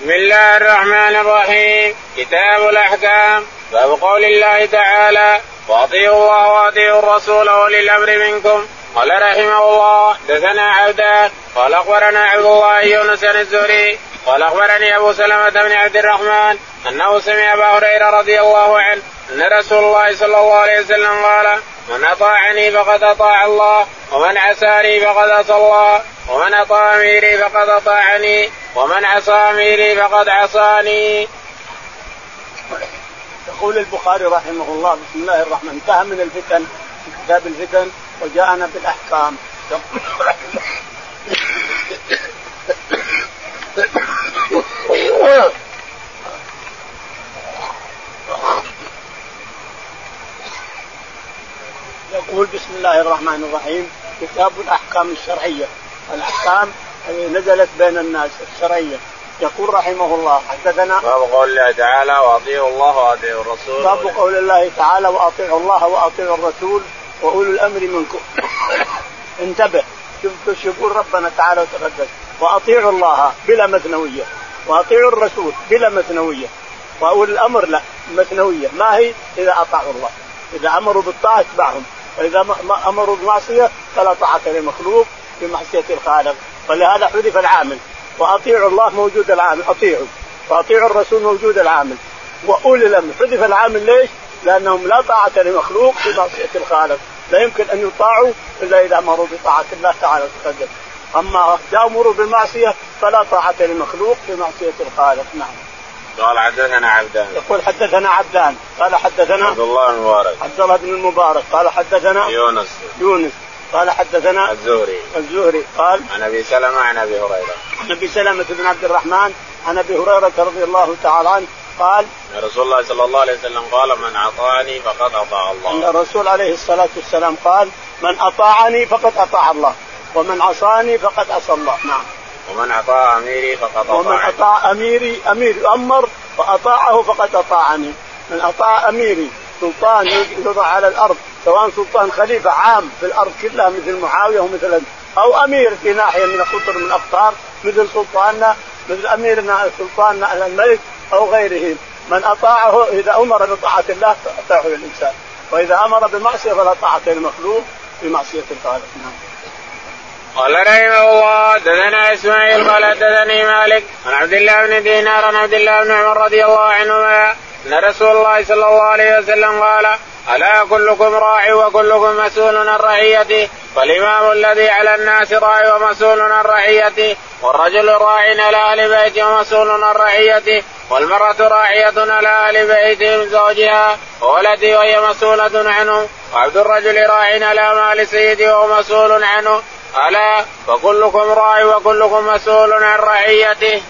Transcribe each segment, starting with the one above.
بسم الله الرحمن الرحيم. كتاب الأحكام. باب قول الله تعالى وأطيعوا الله وأطيعوا الرسول وأولي الأمر منكم قال رحمه الله دثنا عبدان قال أخبرنا عبد الله يونس الزهري قال أخبرني أبو سلمة بن عبد الرحمن أنه سمع أبا هريرة رضي الله عنه أن رسول الله صلى الله عليه وسلم قال من أطاعني فقد أطاع الله ومن عساني فقد عصى الله ومن أطاع أميري فقد أطاعني ومن عصى أميري فقد عصاني. يقول البخاري رحمه الله بسم الله الرحمن انتهى من الفتن في كتاب الفتن وجاءنا بالأحكام يقول بسم الله الرحمن الرحيم كتاب الأحكام الشرعية. الأحكام نزلت بين الناس الشرعية. يقول رحمه الله حدثنا باب قول الله تعالى وأطيعوا الله وأطيعوا الرسول. باب قول الله تعالى وأطيعوا الله وأطيعوا الرسول. وأولو الأمر منكم. انتبه. شوف يقول ربنا تعالى وتقدس. وأطيعوا الله بلا مثنوية. وأطيعوا الرسول بلا مثنوية. واولي الأمر لا مثنوية. ما هي؟ إذا أطاعوا الله. إذا أمروا بالطاعة اتبعهم. واذا أمروا بالمعصيه فلا طاعة لمخلوق في معصية الخالق. ولهذا حذف العامل. وأطيعوا الله موجود العامل. أطيعوا. وأطيعوا الرسول موجود العامل. وأولي الأمر. حذف العامل ليش؟ لأنهم لا طاعة لمخلوق في معصية الخالق. لا يمكن أن يطاعوا إلا إذا أمروا بطاعة الله تعالى وتقدم. أما يامروا بالمعصية فلا طاعة لمخلوق في معصية الخالق. نعم. قال حدثنا عبدان. يقول حدثنا عبدان. قال حدثنا عبد الله بن المبارك. عبد الله بن المبارك. قال حدثنا يونس. يونس. قال حدثنا الزهري. الزهري. قال عن أبي سلمة عن أبي هريرة. عن أبي سلمة بن عبد الرحمن عن أبي هريرة رضي الله تعالى عنه قال أن رسول الله صلى الله عليه وسلم قال من أطاعني فقد أطاع الله. أن الرسول عليه الصلاة والسلام قال من أطاعني فقد أطاع الله ومن عصاني فقد عصى الله. نعم. ومن أطاع أميري فقد أطاعني. ومن أطاع أميري أمير أمر واطاعه فقد أطاعني. من أطاع أميري سلطان يوضع على الأرض سواء سلطان خليفة عام في الأرض كلها مثل معاوية ومثل أو أمير في ناحية من قطر من الاقطار مثل سلطاننا مثل أميرنا سلطاننا الملك أو غيره. من أطاعه إذا أمر بطاعة الله فأطاعه الانسان وإذا أمر بمعصية فلا طاعة للمخلوق في معصيه الخالق. نعم. قال رحمه الله دثنا إسماعيل قال دثني مالك عن عبد الله بن دينار عن عبد الله بن عمر رضي الله عنهما أن رسول الله صلى الله عليه وسلم قال ألا كلكم راع وكلكم مسؤول عن رعيته فالإمام الذي على الناس راع ومسؤول عن رعيته والرجل راع على أهل بيته ومسؤول عن رعيته والمرأة راعية على أهل بيته من زوجها وولده وهي مسؤولة عنه وعبد الرجل راع على مال سيده وهو مسؤول عنه ألا فكلكم راع وكلكم مسؤول عن رعيته.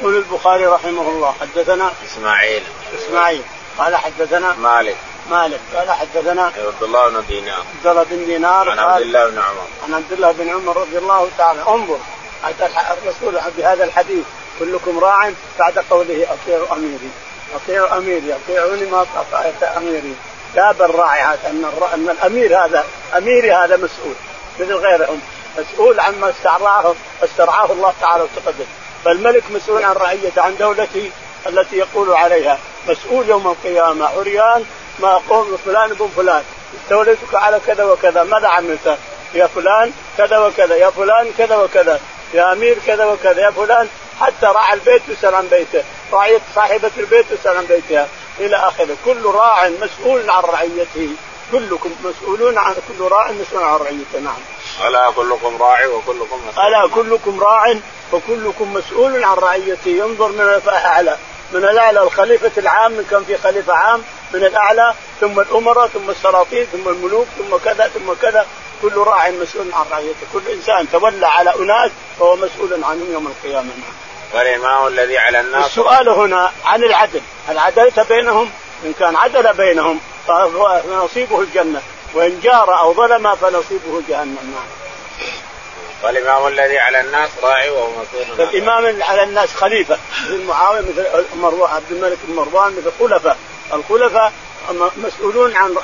يقول البخاري رحمه الله حدثنا إسماعيل. إسماعيل. قال حدثنا مالك. مالك. قال حدثنا عبد الله بن دينار. عبد الله بن دينار. عن عبد الله بن عمر. عن عبد الله بن عمر رضي الله تعالى انظر حتى الرسول بهذا الحديث. كلكم راع بعد قوله أطيعوا أميري. أطيعوا أميري أطيعوني ما اطعت أميري. جاب الراعي هذا أن الأمير هذا أميري هذا مسؤول. مثل غيرهم. مسؤول عما استرعاه استرعاه الله تعالى وتقدم. فالملك مسؤول عن رعيته عن دولته التي يقول عليها. مسؤول يوم القيامة. عريان ما قوم فلان ابن فلان. استوليتك على كذا وكذا ماذا عملت؟ يا فلان كذا وكذا يا فلان كذا وكذا يا أمير كذا وكذا يا فلان. حتى راعى البيت يسال عن بيته راعية صاحبة البيت يسال عن بيتها. إلى آخره. كل راع مسؤول عن رعيته. كلكم مسؤولون عن كل راع مسؤول عن رعيته نعم. ألا كلكم راع وكلكم مسؤول؟ ألا كلكم راع وكلكم مسؤول عن رعيته. ينظر من الأعلى من الأعلى الخليفة العام كان في خليفة عام من الأعلى ثم الأمراء ثم السلاطين ثم الملوك ثم كذا ثم كذا. كل راع مسؤول عن رعيته. كل إنسان تولى على أناس فهو مسؤول عنهم يوم القيامة نعم. والإمام الذي على الناس؟ السؤال هنا عن العدل. هل عدلت بينهم إن كان عدل بينهم فنصيبه الجنة. وإن جار أو ظلم فنصيبه جهنم. نعم. والإمام الذي على الناس راعي وهو مسؤول الإمام على الناس خليفة. مثل معاوية مثل مروان عبد الملك بن مروان مثل خلفاء. الخلفاء مسؤولون عن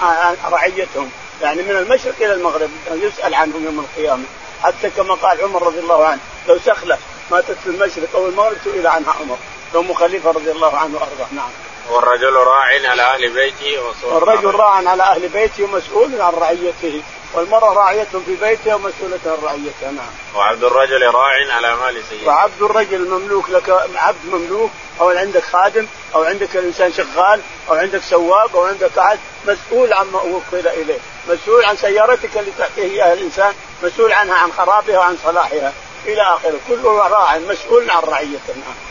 رعيتهم. يعني من المشرق إلى المغرب يسأل عنهم يوم القيامة. حتى كما قال عمر رضي الله عنه لو سخلة ماتت في المشرق أو المغرب سئل عنها عمر. ام خليفه رضي الله عنه وأرضاه. نعم. والرجل راع على أهل بيته والرجل راع على أهل بيته ومسؤول عن رعيته والمرأة راعية في بيتها ومسؤولة عن رعيتها نعم. وعبد الرجل راع على مال سيده. وعبد الرجل مملوك لك عبد مملوك أو عندك خادم أو عندك إنسان شغال أو عندك سواق أو عندك أحد مسؤول عما وكل إليه، مسؤول عن سيارتك اللي تحتيه اياها الإنسان، مسؤول عنها عن خرابها وعن صلاحها إلى آخره، كله راع مسؤول عن رعيته نعم.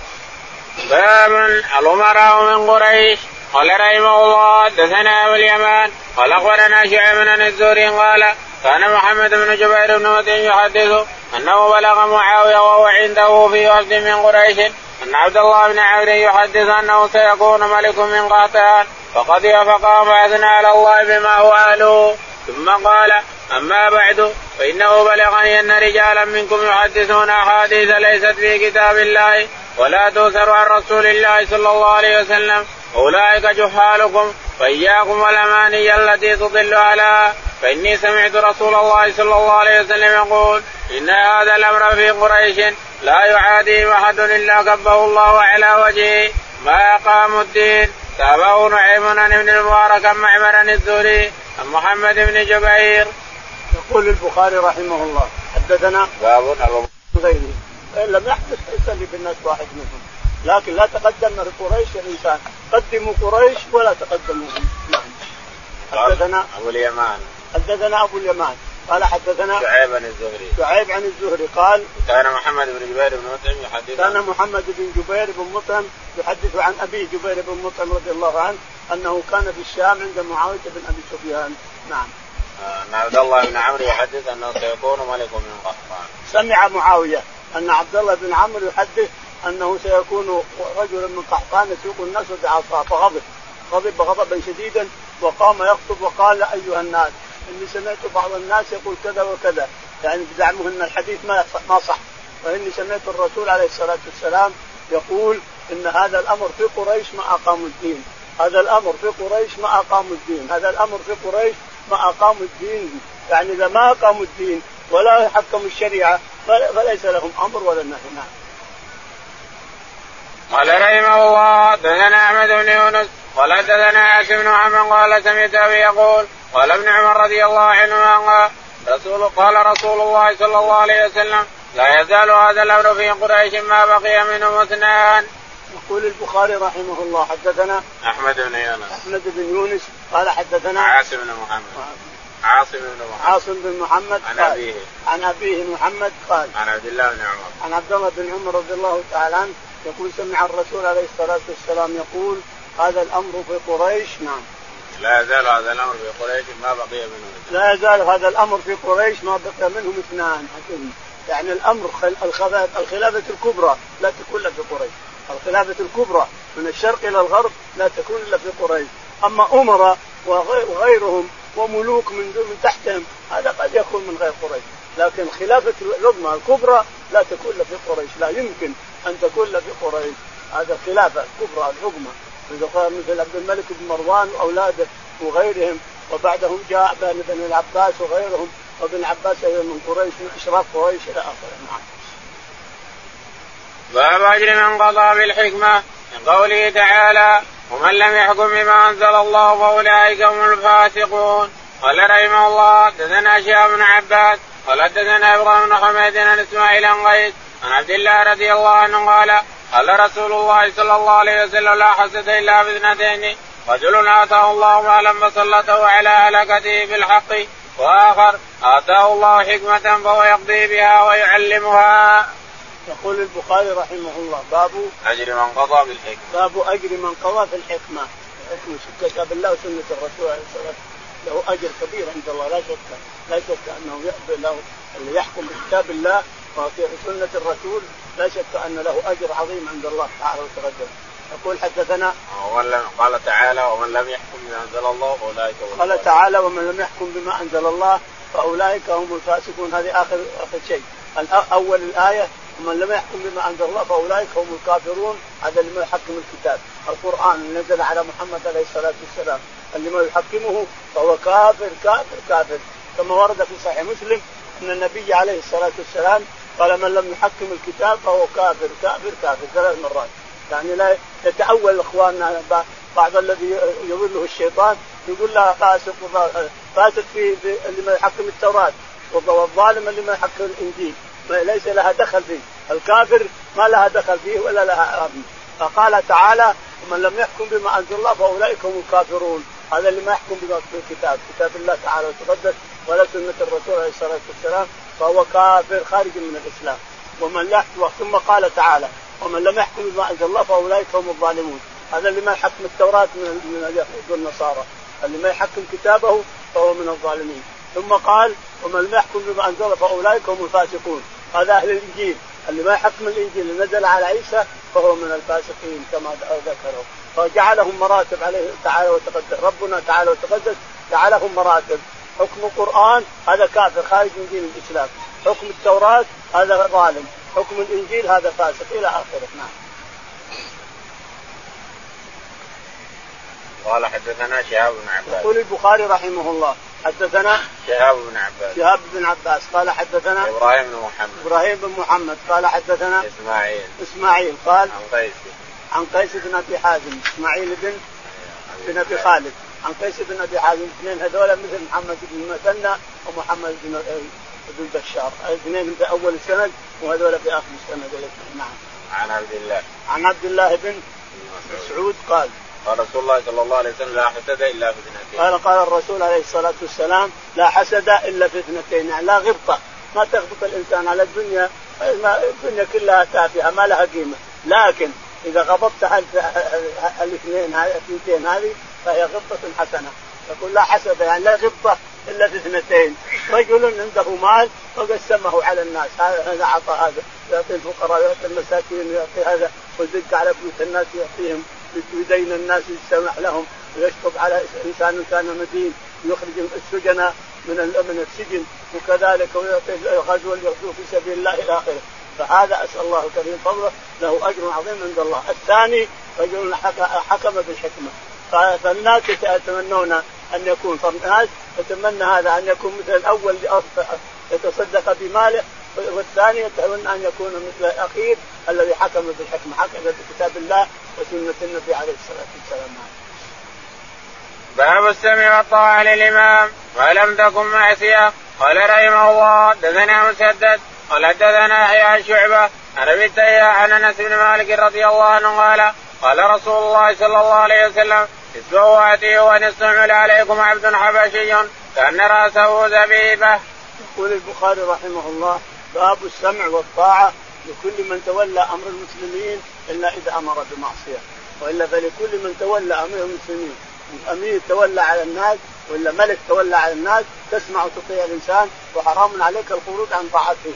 باب الأمراء من قريش. قال رحمه الله حدثنا أبو اليمان. قال أخبرنا شعيب بن الزهري قال كان محمد بن جبير بن متين يحدث أنه بلغ معاوية وهو عنده في وفد من قريش أن عبد الله بن عمرو يحدث أنه سيكون ملك من قاتال فقضي فقام فاثنى على الله بما هو أهله. ثم قال أما بعد فإنه بلغني أن رجالا منكم يحدثون أحاديث ليست في كتاب الله ولا توثر عن رسول الله صلى الله عليه وسلم. أولئك جهالكم فإياكم والأماني التي تضل على فإني سمعت رسول الله صلى الله عليه وسلم يقول إن هذا الأمر في قريش لا يعادي أحد إلا كبه الله على وجهه. ما أقاموا الدين؟ تابعه نعيم ابن المبارك معمر الزهري عن محمد بن جبير. يقول البخاري رحمه الله حدثنا باب غيره فان لم يحدث يصلي بالناس واحد منهم. لكن لا تقدم قريش الانسان قدموا قريش ولا تقدموهم نعم. حدثنا أبو اليمان. حدثنا أبو اليمان. قال حدثنا شعيب عن الزهري. شعيب عن الزهري قال كان محمد بن جبير بن مطعم يحدث كان محمد بن جبير بن مطعم يحدث عن ابيه جبير بن مطعم رضي الله عنه أنه كان في الشام عند معاوية بن أبي سفيان. نعم. أن عبد الله بن عمرو يحدث أنه سيكون ملك من قحطان سمع معاوية أن عبد الله بن عمرو يحدث أنه سيكون رجلا من قحطان يسوق الناس بعصا فغضب غضب. غضبا شديدا وقام يخطب وقال أيها الناس إني سمعت بعض الناس يقول كذا وكذا. يعني بزعمه إن الحديث ما ما صح. فاني سمعت الرسول عليه الصلاة والسلام يقول إن هذا الأمر في قريش ما أقاموا الدين. هذا الأمر في قريش ما أقاموا الدين. هذا الأمر في قريش ما أقاموا الدين. يعني إذا ما أقاموا الدين ولا حكموا الشريعة فليس لهم أمر ولا نهي. نعم. قال رحمه الله دثنا أحمد بن يونس قال حدثنا عاصم بن محمد قال سمعت أبي يقول قال ابن عمر رضي الله عنهما قال رسول قال رسول الله صلى الله عليه وسلم لا يزال هذا الأمر في قريش ما بقي منهم اثنان. يقول البخاري رحمه الله حدثنا أحمد بن يونس. أحمد بن يونس قال حدثنا عاصم بن محمد. عاصم بن محمد. عاصم بن محمد عن أبيه. عن أبيه محمد قال عن عبد الله بن عمر. عن عبد الله بن عمر رضي الله تعالى عنه يقول سمع الرسول عليه الصلاة والسلام يقول هذا الأمر في قريش نعم. لا يزال هذا الأمر في قريش ما بقي منهم لا يزال هذا الأمر في قريش ما بقي منهم اثنان يعني الأمر الخلافة الكبرى لا تكون في قريش. الخلافة الكبرى من الشرق إلى الغرب لا تكون إلا في قريش. أما امراء وغيرهم وملوك من من تحتهم هذا قد يكون من غير قريش. لكن خلافة العظمى الكبرى لا تكون إلا في قريش. لا يمكن أن تكون إلا في قريش. هذا خلافة الكبرى العظمى مثل عبد الملك بن مروان وأولاده وغيرهم وبعدهم جاء بن العباس وغيرهم وابن عباس أيضا من قريش من أشراف قريش إلى آخره. نعم. باب أجر من قضى بالحكمة من قوله تعالى ومن لم يحكم بما أنزل الله فأولئك هم الفاسقون قال رحمه الله دثنا شهاب بن عباس قال دثنا إبراهيم بن حميد عن إسماعيل عن قيس عن عبد الله رضي الله عنه قال قال رسول الله صلى الله عليه وسلم لا حسد إلا باثنتين رجل آتاه الله مالا فسلطه على هلكته بالحق وآخر آتاه الله حكمة فهو يقضي بها ويعلمها. يقول البخاري رحمه الله باب أجر من قضى بالحكمة. باب أجر من قضى في الحكمه. حكمه كتاب الله وسنة الرسول عليه الصلاة والسلام. له أجر كبير عند الله. لا شك لا شك أنه له اللي يحكم بكتاب الله وفي سنة الرسول. لا شك أن له أجر عظيم عند الله تعالى وتقدم يقول حدثنا قال تعالى ومن لم يحكم بما أنزل الله فأولئك هم قال تعالى ومن لم يحكم بما أنزل الله فأولئك هم الفاسقون. هذه اخر آخر شيء. أول الآية ومن لم يحكم بما أنزل الله فأولئك هم الكافرون. هذا اللي ما يحكم الكتاب. القرآن نزل على محمد عليه الصلاة والسلام. اللي ما يحكمه فهو كافر كافر كافر. كما ورد في صحيح مسلم أن النبي عليه الصلاة والسلام قال من لم يحكم الكتاب فهو كافر كافر كافر. ثلاث مرات. يعني لا يتأول إخواننا بعض الذي يضله الشيطان يقول له فاسق فاسق في اللي ما يحكم التوراة والظالم اللي ما يحكم الإنجيل. ليس لها دخل فيه. الكافر ما لها دخل فيه ولا لها فقال تعالى ومن لم يحكم بما أنزل الله فأولئك هم الكافرون. هذا اللي ما يحكم بما في الكتاب. كتاب الله تعالى وتقدس ولا سنة الرسول عليه الصلاة والسلام فهو كافر خارج من الإسلام. ومن لا ثم قال تعالى ومن لم يحكم بما أنزل الله فأولئك هم الظالمون. هذا اللي ما يحكم التوراة من من اليهود والنصارى. اللي ما يحكم كتابه فهو من الظالمين. ثم قال ومن لم يحكم بما أنزل فأولئك هم الفاسقون. هذا أهل الإنجيل. اللي ما يحكم الإنجيل اللي نزل على عيسى فهو من الفاسقين كما ذكروا. فجعلهم مراتب عليه تعالى وتقدس. ربنا تعالى وتقدس جعلهم مراتب. حكم القرآن هذا كافر خارج من دين الإسلام. حكم التوراة هذا ظالم. حكم الإنجيل هذا فاسق. إلى آخره. نعم. قال حدثنا شهاب بن عباس. يقول البخاري رحمه الله حدثنا شهاب بن عباس. شهاب بن عباس. قال حدثنا إبراهيم بن محمد. إبراهيم بن محمد. قال حدثنا إسماعيل. إسماعيل. قال عن قيس. عن قيس بن أبي حازم. إسماعيل بن بن أبي خالد. عن قيس بن أبي حازم. اثنين هذول مثل محمد بن المثنى ومحمد بن بن بشار. اثنين في أول السند وهذول في آخر السند. نعم. عن عبد الله. عن عبد الله بن مسعود قال قال رسول الله صلى الله عليه وسلم لا حسد إلا في اثنتين. قال قال الرسول عليه الصلاة والسلام لا حسد إلا في اثنتين يعني لا غبطة. ما تغبط الإنسان على الدنيا الدنيا كلها تافهة ما لها قيمة. لكن إذا غضبت الاثنين الاثنتين هذه فهي غبطة حسنة. يقول لا حسد يعني لا غبطة إلا في اثنتين. رجل عنده مال فقسمه على الناس. هذا أعطى هذا يعطي الفقراء يعطي المساكين يعطي هذا ويدق على بيوت الناس يعطيهم. يدين الناس يسمح لهم ويشطب على إنسان كان مدين ويخرج السجناء من من السجن وكذلك ويعطي غزو يغزو في سبيل الله إلى آخره. فهذا أسأل الله الكريم فضله له أجر عظيم عند الله. الثاني رجل حكم بالحكمة. فالناس يتمنون أن يكون فالناس يتمنى هذا أن يكون مثل الأول يتصدق بماله والثاني يتمنى أن يكون مثل الاخير الذي حكم بالحكمه حكم بكتاب الله وسنة النبي عليه الصلاة والسلام. باب السمع والطاعة للإمام. ولم تكن معصية. قال رحمه الله دثنا مسدد. قال حدثنا يحيى شعبة. عن أبي عن أنس بن مالك رضي الله عنه قال قال رسول الله صلى الله عليه وسلم اسمعوا واتيه وأن استعمل عليكم عبد حبشي كأن رأسه زبيبه. يقول البخاري رحمه الله باب السمع والطاعة لكل من تولى أمر المسلمين إلا إذا أمر بمعصية. وإلا فلكل من تولى أمر المسلمين. امير تولى على الناس ولا ملك تولى على الناس تسمع وتطيع الإنسان وحرام عليك الخروج عن طاعته.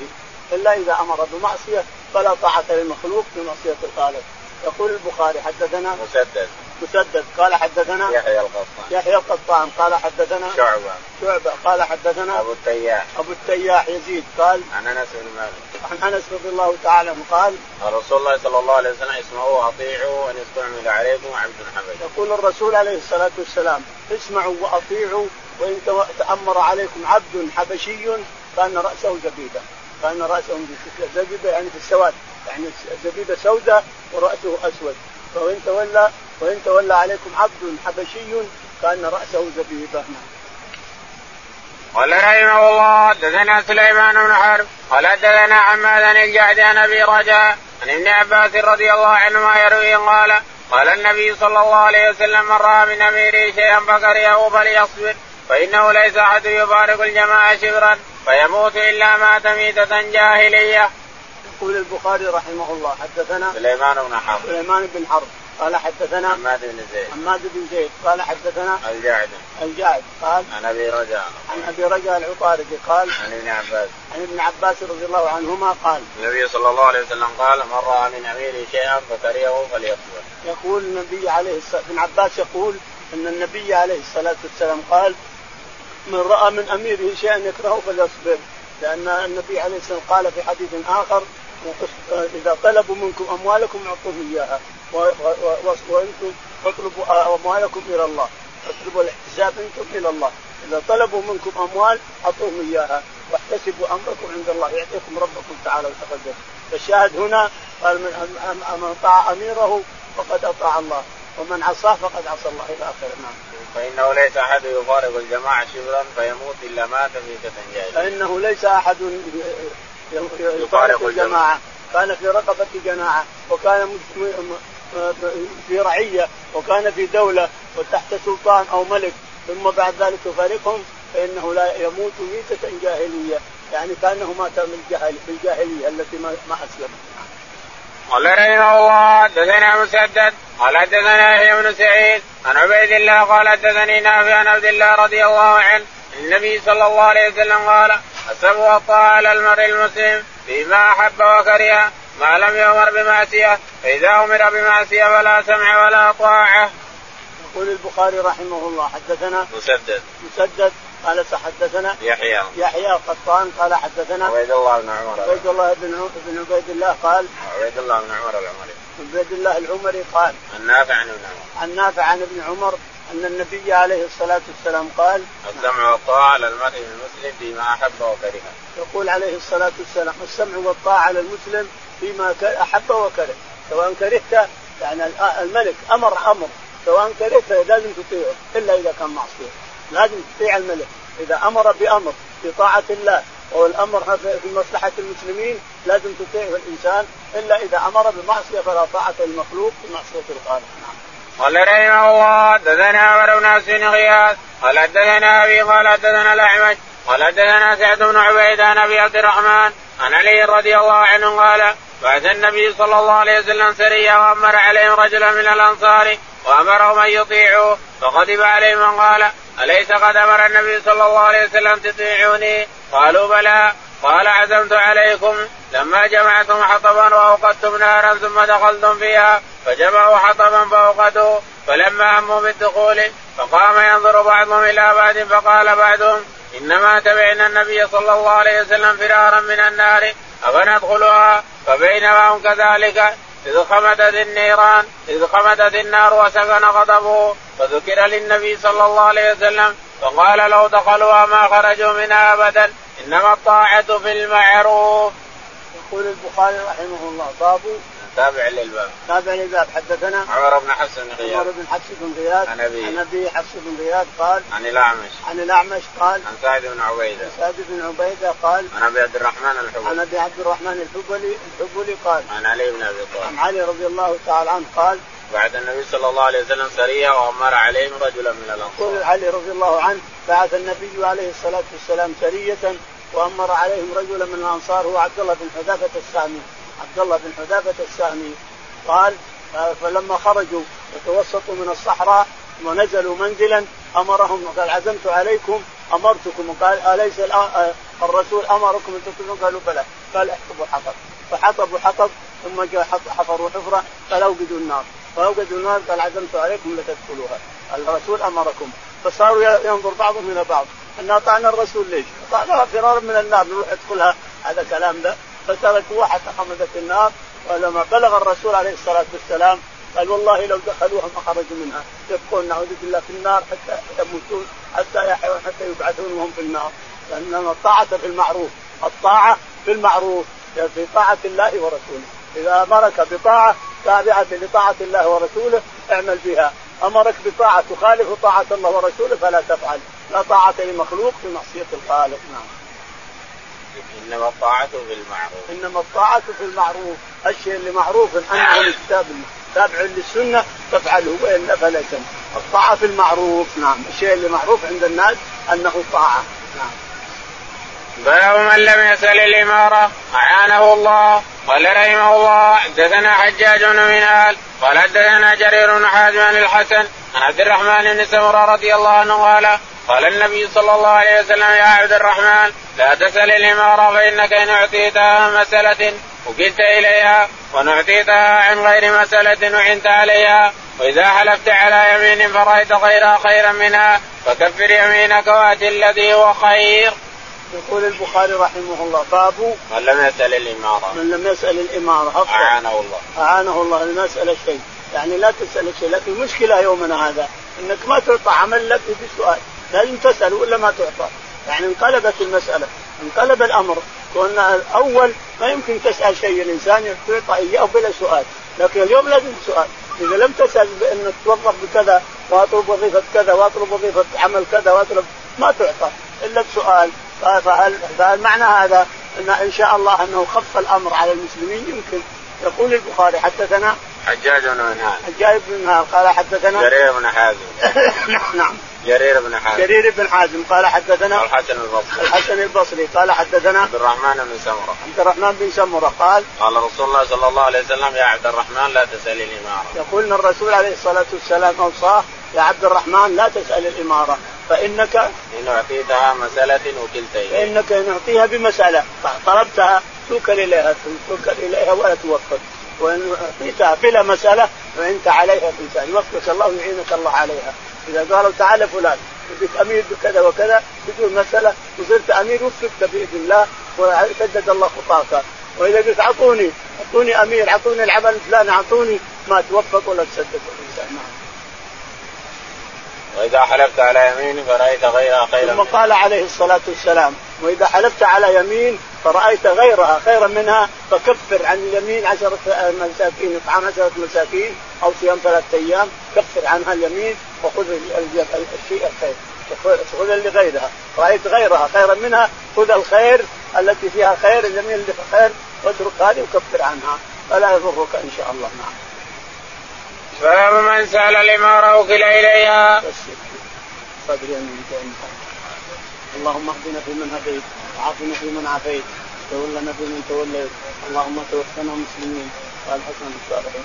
إلا إذا أمر بمعصية فلا طاعة للمخلوق في معصية الخالق. يقول البخاري حدثنا مسدد. مسدد قال حدثنا يحيى القطان. يحيى القطان. قال حدثنا شعبة. شعبة. قال حدثنا أبو التياح. أبو التياح يزيد. قال عن أنس بن مالك. عن أنس رضي الله تعالى عنه قال قال رسول الله صلى الله عليه وسلم اسمعوا وأطيعوا وإن استعمل عليكم عبد حبشي يقول الرسول عليه الصلاة والسلام اسمعوا وأطيعوا وإن تأمر عليكم عبد حبشي كان رأسه زبيبة كان رأسه زبيبة يعني في السواد. يعني زبيبة سوداء ورأسه أسود. وإن تولى وإن تولى عليكم عبد حبشي كان رأسه زبيبة قال رحمه الله دثنا سليمان بن حرب قال دثنا حماد الجعد عن أبي رجاء عن ابن عباس رضي الله عنهما يروي قال قال النبي صلى الله عليه وسلم من رأى من أميره شيئا فكرهه فليصبر فإنه ليس أحد يبارك الجماعة شبرا فيموت إلا مات ميتة جاهلية. يقول البخاري رحمه الله حدثنا سليمان بن حرب. سليمان بن حرب. قال حدثنا حماد بن زيد. حماد بن زيد. قال حدثنا الجعد. الجعد. قال عن أبي رجاء. عن أبي رجاء العطاردي قال عن ابن عباس. عن ابن عباس رضي الله عنهما قال النبي صلى الله عليه وسلم قال من رأى من اميره شيئا فكرهه فليصبر يقول النبي عليه الصلاه ابن عباس يقول أن النبي عليه الصلاة والسلام قال من رأى من أميره شيئا يكرهه فليصبر. لأن النبي عليه الصلاة والسلام قال في حديث آخر إذا طلبوا منكم أموالكم اعطوهم إياها. وأنتم اطلبوا أموالكم إلى الله. اطلبوا الاحتساب أنتم إلى الله. إذا طلبوا منكم أموال أعطوهم إياها. واحتسبوا أمركم عند الله. يعطيكم ربكم تعالى وتقدم. فالشاهد هنا قال من أطاع أميره فقد أطاع الله. ومن عصاه فقد عصى الله. إلى اخره نعم. فإنه ليس أحد يفارق الجماعة شبرا فيموت إلا مات في جاهلية. فإنه ليس أحد يفارق الجماعه كان في رقبة جماعة وكان في رعية وكان في دولة وتحت سلطان أو ملك. ثم بعد ذلك يفارقهم فإنه لا يموت ميتة جاهلية. يعني كأنه مات بالجاهلية التي ما أسلم قال رحمه الله حدثنا مسدد قال حدثنا يحيى بن سعيد عن عبيد الله قال حدثني نافع عن عبد الله رضي الله عنه النبي صلى الله عليه وسلم قال السمع والطاعة على المرء المسلم فيما أحب وكره ما لم يؤمر بمعصية فإذا أمر بمعصية فلا سمع ولا طاعة. يقول البخاري رحمه الله حدثنا مسدد. مسدد قال حدثنا يحيى. يحيى قطان قال حدثنا عبيد الله بن عمر. عبيد الله بن بن عبيد الله قال عبيد الله بن عمر العمري. عبيد الله العمري قال عن نافع عن ابن عمر. عن نافع عن ابن عمر أن النبي عليه الصلاة والسلام قال السمع والطاعة على المرء المسلم فيما أحب وكره. يقول عليه الصلاة والسلام السمع والطاعة على المسلم فيما أحب وكره. سواء كرهت يعني الملك أمر أمر. سواء كرهت لازم تطيعه إلا إذا كان معصية. لازم تطيع الملك. إذا أمر بأمر في طاعة الله والامر في مصلحة المسلمين لازم تطيعه الإنسان. إلا إذا أمر بمعصية فلا طاعة للمخلوق في معصية الخالق. نعم. قال رحمه الله حدثنا عمر بن حسين غياث قال حدثنا أبي قال حدثنا الأعمش قال حدثنا سعد بن عبيد عن أبي عبد الرحمن عن علي رضي الله عنه قال بعث النبي صلى الله عليه وسلم سريا وأمر عليهم رجلا من الأنصار وأمرهم أن يطيعوا فغضب عليهم من قال أليس قد أمر النبي صلى الله عليه وسلم تطيعوني؟ قالوا بلى. قال عزمت عليكم لما جمعتم حطبا وأوقدتم نارا ثم دخلتم فيها فجمعوا حطبا فأوقدوا فلما هموا بالدخول فقام ينظر بعضهم إلى بعض فقال بعضهم إنما تبعنا النبي صلى الله عليه وسلم فرارا من النار أفندخلها؟ فبينما هم كذلك إذ خمدت النيران إذ خمدت النار وسكن غضبه فذكر للنبي صلى الله عليه وسلم فقال لو دخلوها ما خرجوا منها أبدا. إنما الطاعة في المعروف. يقول البخاري رحمه الله باب تابع للباب. تابع للباب. حدثنا عمر بن حفص بن غياث. عمر بن حفص بن غياث. عن ابي عن ابي حفص بن غياث قال عن الأعمش. عن الأعمش قال عن سعد بن عبيدة. سعد بن عبيدة قال عن أبي عبد الرحمن الحبلي. عن أبي عبد الرحمن الحبلي الحبلي قال عن علي بن أبي طالب. عن علي رضي الله تعالى عنه قال بعد النبي صلى الله عليه وسلم سريه وأمر عليهم رجلا من الأنصار. يقول علي رضي الله عنه بعث النبي عليه الصلاة والسلام سرية وأمر عليهم رجلا من الأنصار هو عبد الله بن حذافة السامي. عبد الله بن حذافة السامي. قال فلما خرجوا وتوسطوا من الصحراء ونزلوا منزلا أمرهم قال عزمت عليكم أمرتكم. قال أليس الرسول أمركم أن تقتلون؟ قالوا بلى. قال احطبوا الحطب فحطبوا حطب ثم جاء حفروا حفرة قال اوقدوا النار. فاوقدوا النار قال عزمت عليكم لتدخلوها. الرسول أمركم. فصاروا ينظر بعضهم إلى بعض. إن أطعنا الرسول ليش؟ قال فرارا من النار. نروح ادخلها هذا كلام ده. فتركوها حتى خمدت النار. ولما بلغ الرسول عليه الصلاة والسلام قال والله لو دخلوها ما خرجوا منها. يبقون نعوذ بالله في النار حتى يموتون حتى يحيون حتى يبعثون وهم في النار. لأن الطاعه في المعروف. الطاعة في المعروف. في طاعة الله ورسوله. إذا أمرك بطاعة تابعه لطاعة الله ورسوله اعمل بها. امرك بطاعه تخالف طاعة الله ورسوله فلا تفعل. لا طاعة لمخلوق في معصية الخالق. نعم. إنما الطاعة في المعروف إنما الطاعة في المعروف، الشيء اللي معروف أنه من الكتاب تابع للسنة تفعله والا فلا الطاعة في المعروف. نعم، الشيء اللي معروف عند الناس أنه طاعة. نعم. باب من لم يسأل الإمارة أعانه الله. قال رحمه الله حدثنا حجاج بن منال قال حدثنا جرير بن حازم الحسن عن عبد الرحمن بن سمرة رضي الله عنه قال قال النبي صلى الله عليه وسلم يا عبد الرحمن لا تسأل الإمارة فإنك إن أعطيتها مسألة وكلت إليها وإن أعطيتها عن غير مسألة وعنت عليها وإذا حلفت على يمين فرأيت غيرها خيرا منها فكفر يمينك وأت الذي هو خير. يقول البخاري رحمه الله باب من لم يسأل الإمارة. من لم يسأل الإمارة أفضل. أعانه الله. أعانه الله المسألة شيء. يعني لا تسأل شيء لكن المشكلة يومنا هذا أنك ما تعطى عمل لك بسؤال لازم تسأل ولا ما تعطى. يعني انقلبت المسألة انقلب الأمر. كنا الأول ما يمكن تسأل شيء الإنسان يعطى إياه بلا سؤال. لكن اليوم لازم سؤال. إذا لم تسأل بان توظف بكذا وأطلب وظيفة كذا وأطلب وظيفة عمل كذا وأطلب ما تعطى. إلا بسؤال فهل, فهل معنى هذا ان إن شاء الله أنه خف الأمر على المسلمين؟ يمكن. يقول البخاري حدثنا حجاج بن منهال. حجاج بن منهال قال حدثنا جرير بن حازم. نعم. جرير بن حازم. جرير بن حازم قال حدثنا الحسن البصري. الحسن البصري قال حدثنا عبد الرحمن بن سمرة. عبد الرحمن بن سمرة قال قال رسول الله صلى الله عليه وسلم يا عبد الرحمن لا تسأل الإمارة. يقول إن الرسول عليه الصلاة والسلام أوصاه يا عبد الرحمن لا تسأل الإمارة. فإنك ان اعطيتها مسألة وكلت اليها فإنك ان اعطيها بمساله طلبتها توكل إليها توكل إليها ولا توفق وإن أعطيتها بلا مسألة فأنت عليها بلسان يوفقك الله ويعينك الله عليها. إذا قالوا تعال فلان بدك أمير بكذا وكذا بدون مساله وصرت أمير وفقت بإذن الله وسدد الله خطاك. وإذا قلت اعطوني اعطوني أمير اعطوني العمل الفلاني اعطوني ما توفق ولا تسدد. الانسان نعم. وإذا حلفت على يمين فرأيت غيرها خيرا ثم قال عليه الصلاة والسلام وإذا حلفت على يمين فرأيت غيرها خيرا منها فكفر عن اليمين عشرة مساكين إطعام عشرة مساكين أو صيام ثلاثة أيام كفر عنها اليمين وخذ الشيء الخير خذ اللي غيرها. رأيت غيرها خيرا منها خذ الخير التي فيها خير اليمين اللي فيها خير واترك هذه وكفر عنها. فلا يضرك إن شاء الله. نعم. باب من سأل الإمارة وكل إليها. بس صدري اللهم اهدنا فيمن هديت وعافنا فيمن عافيت تولنا فيمن توليت. اللهم توفنا مسلمين قال حسن الصالحين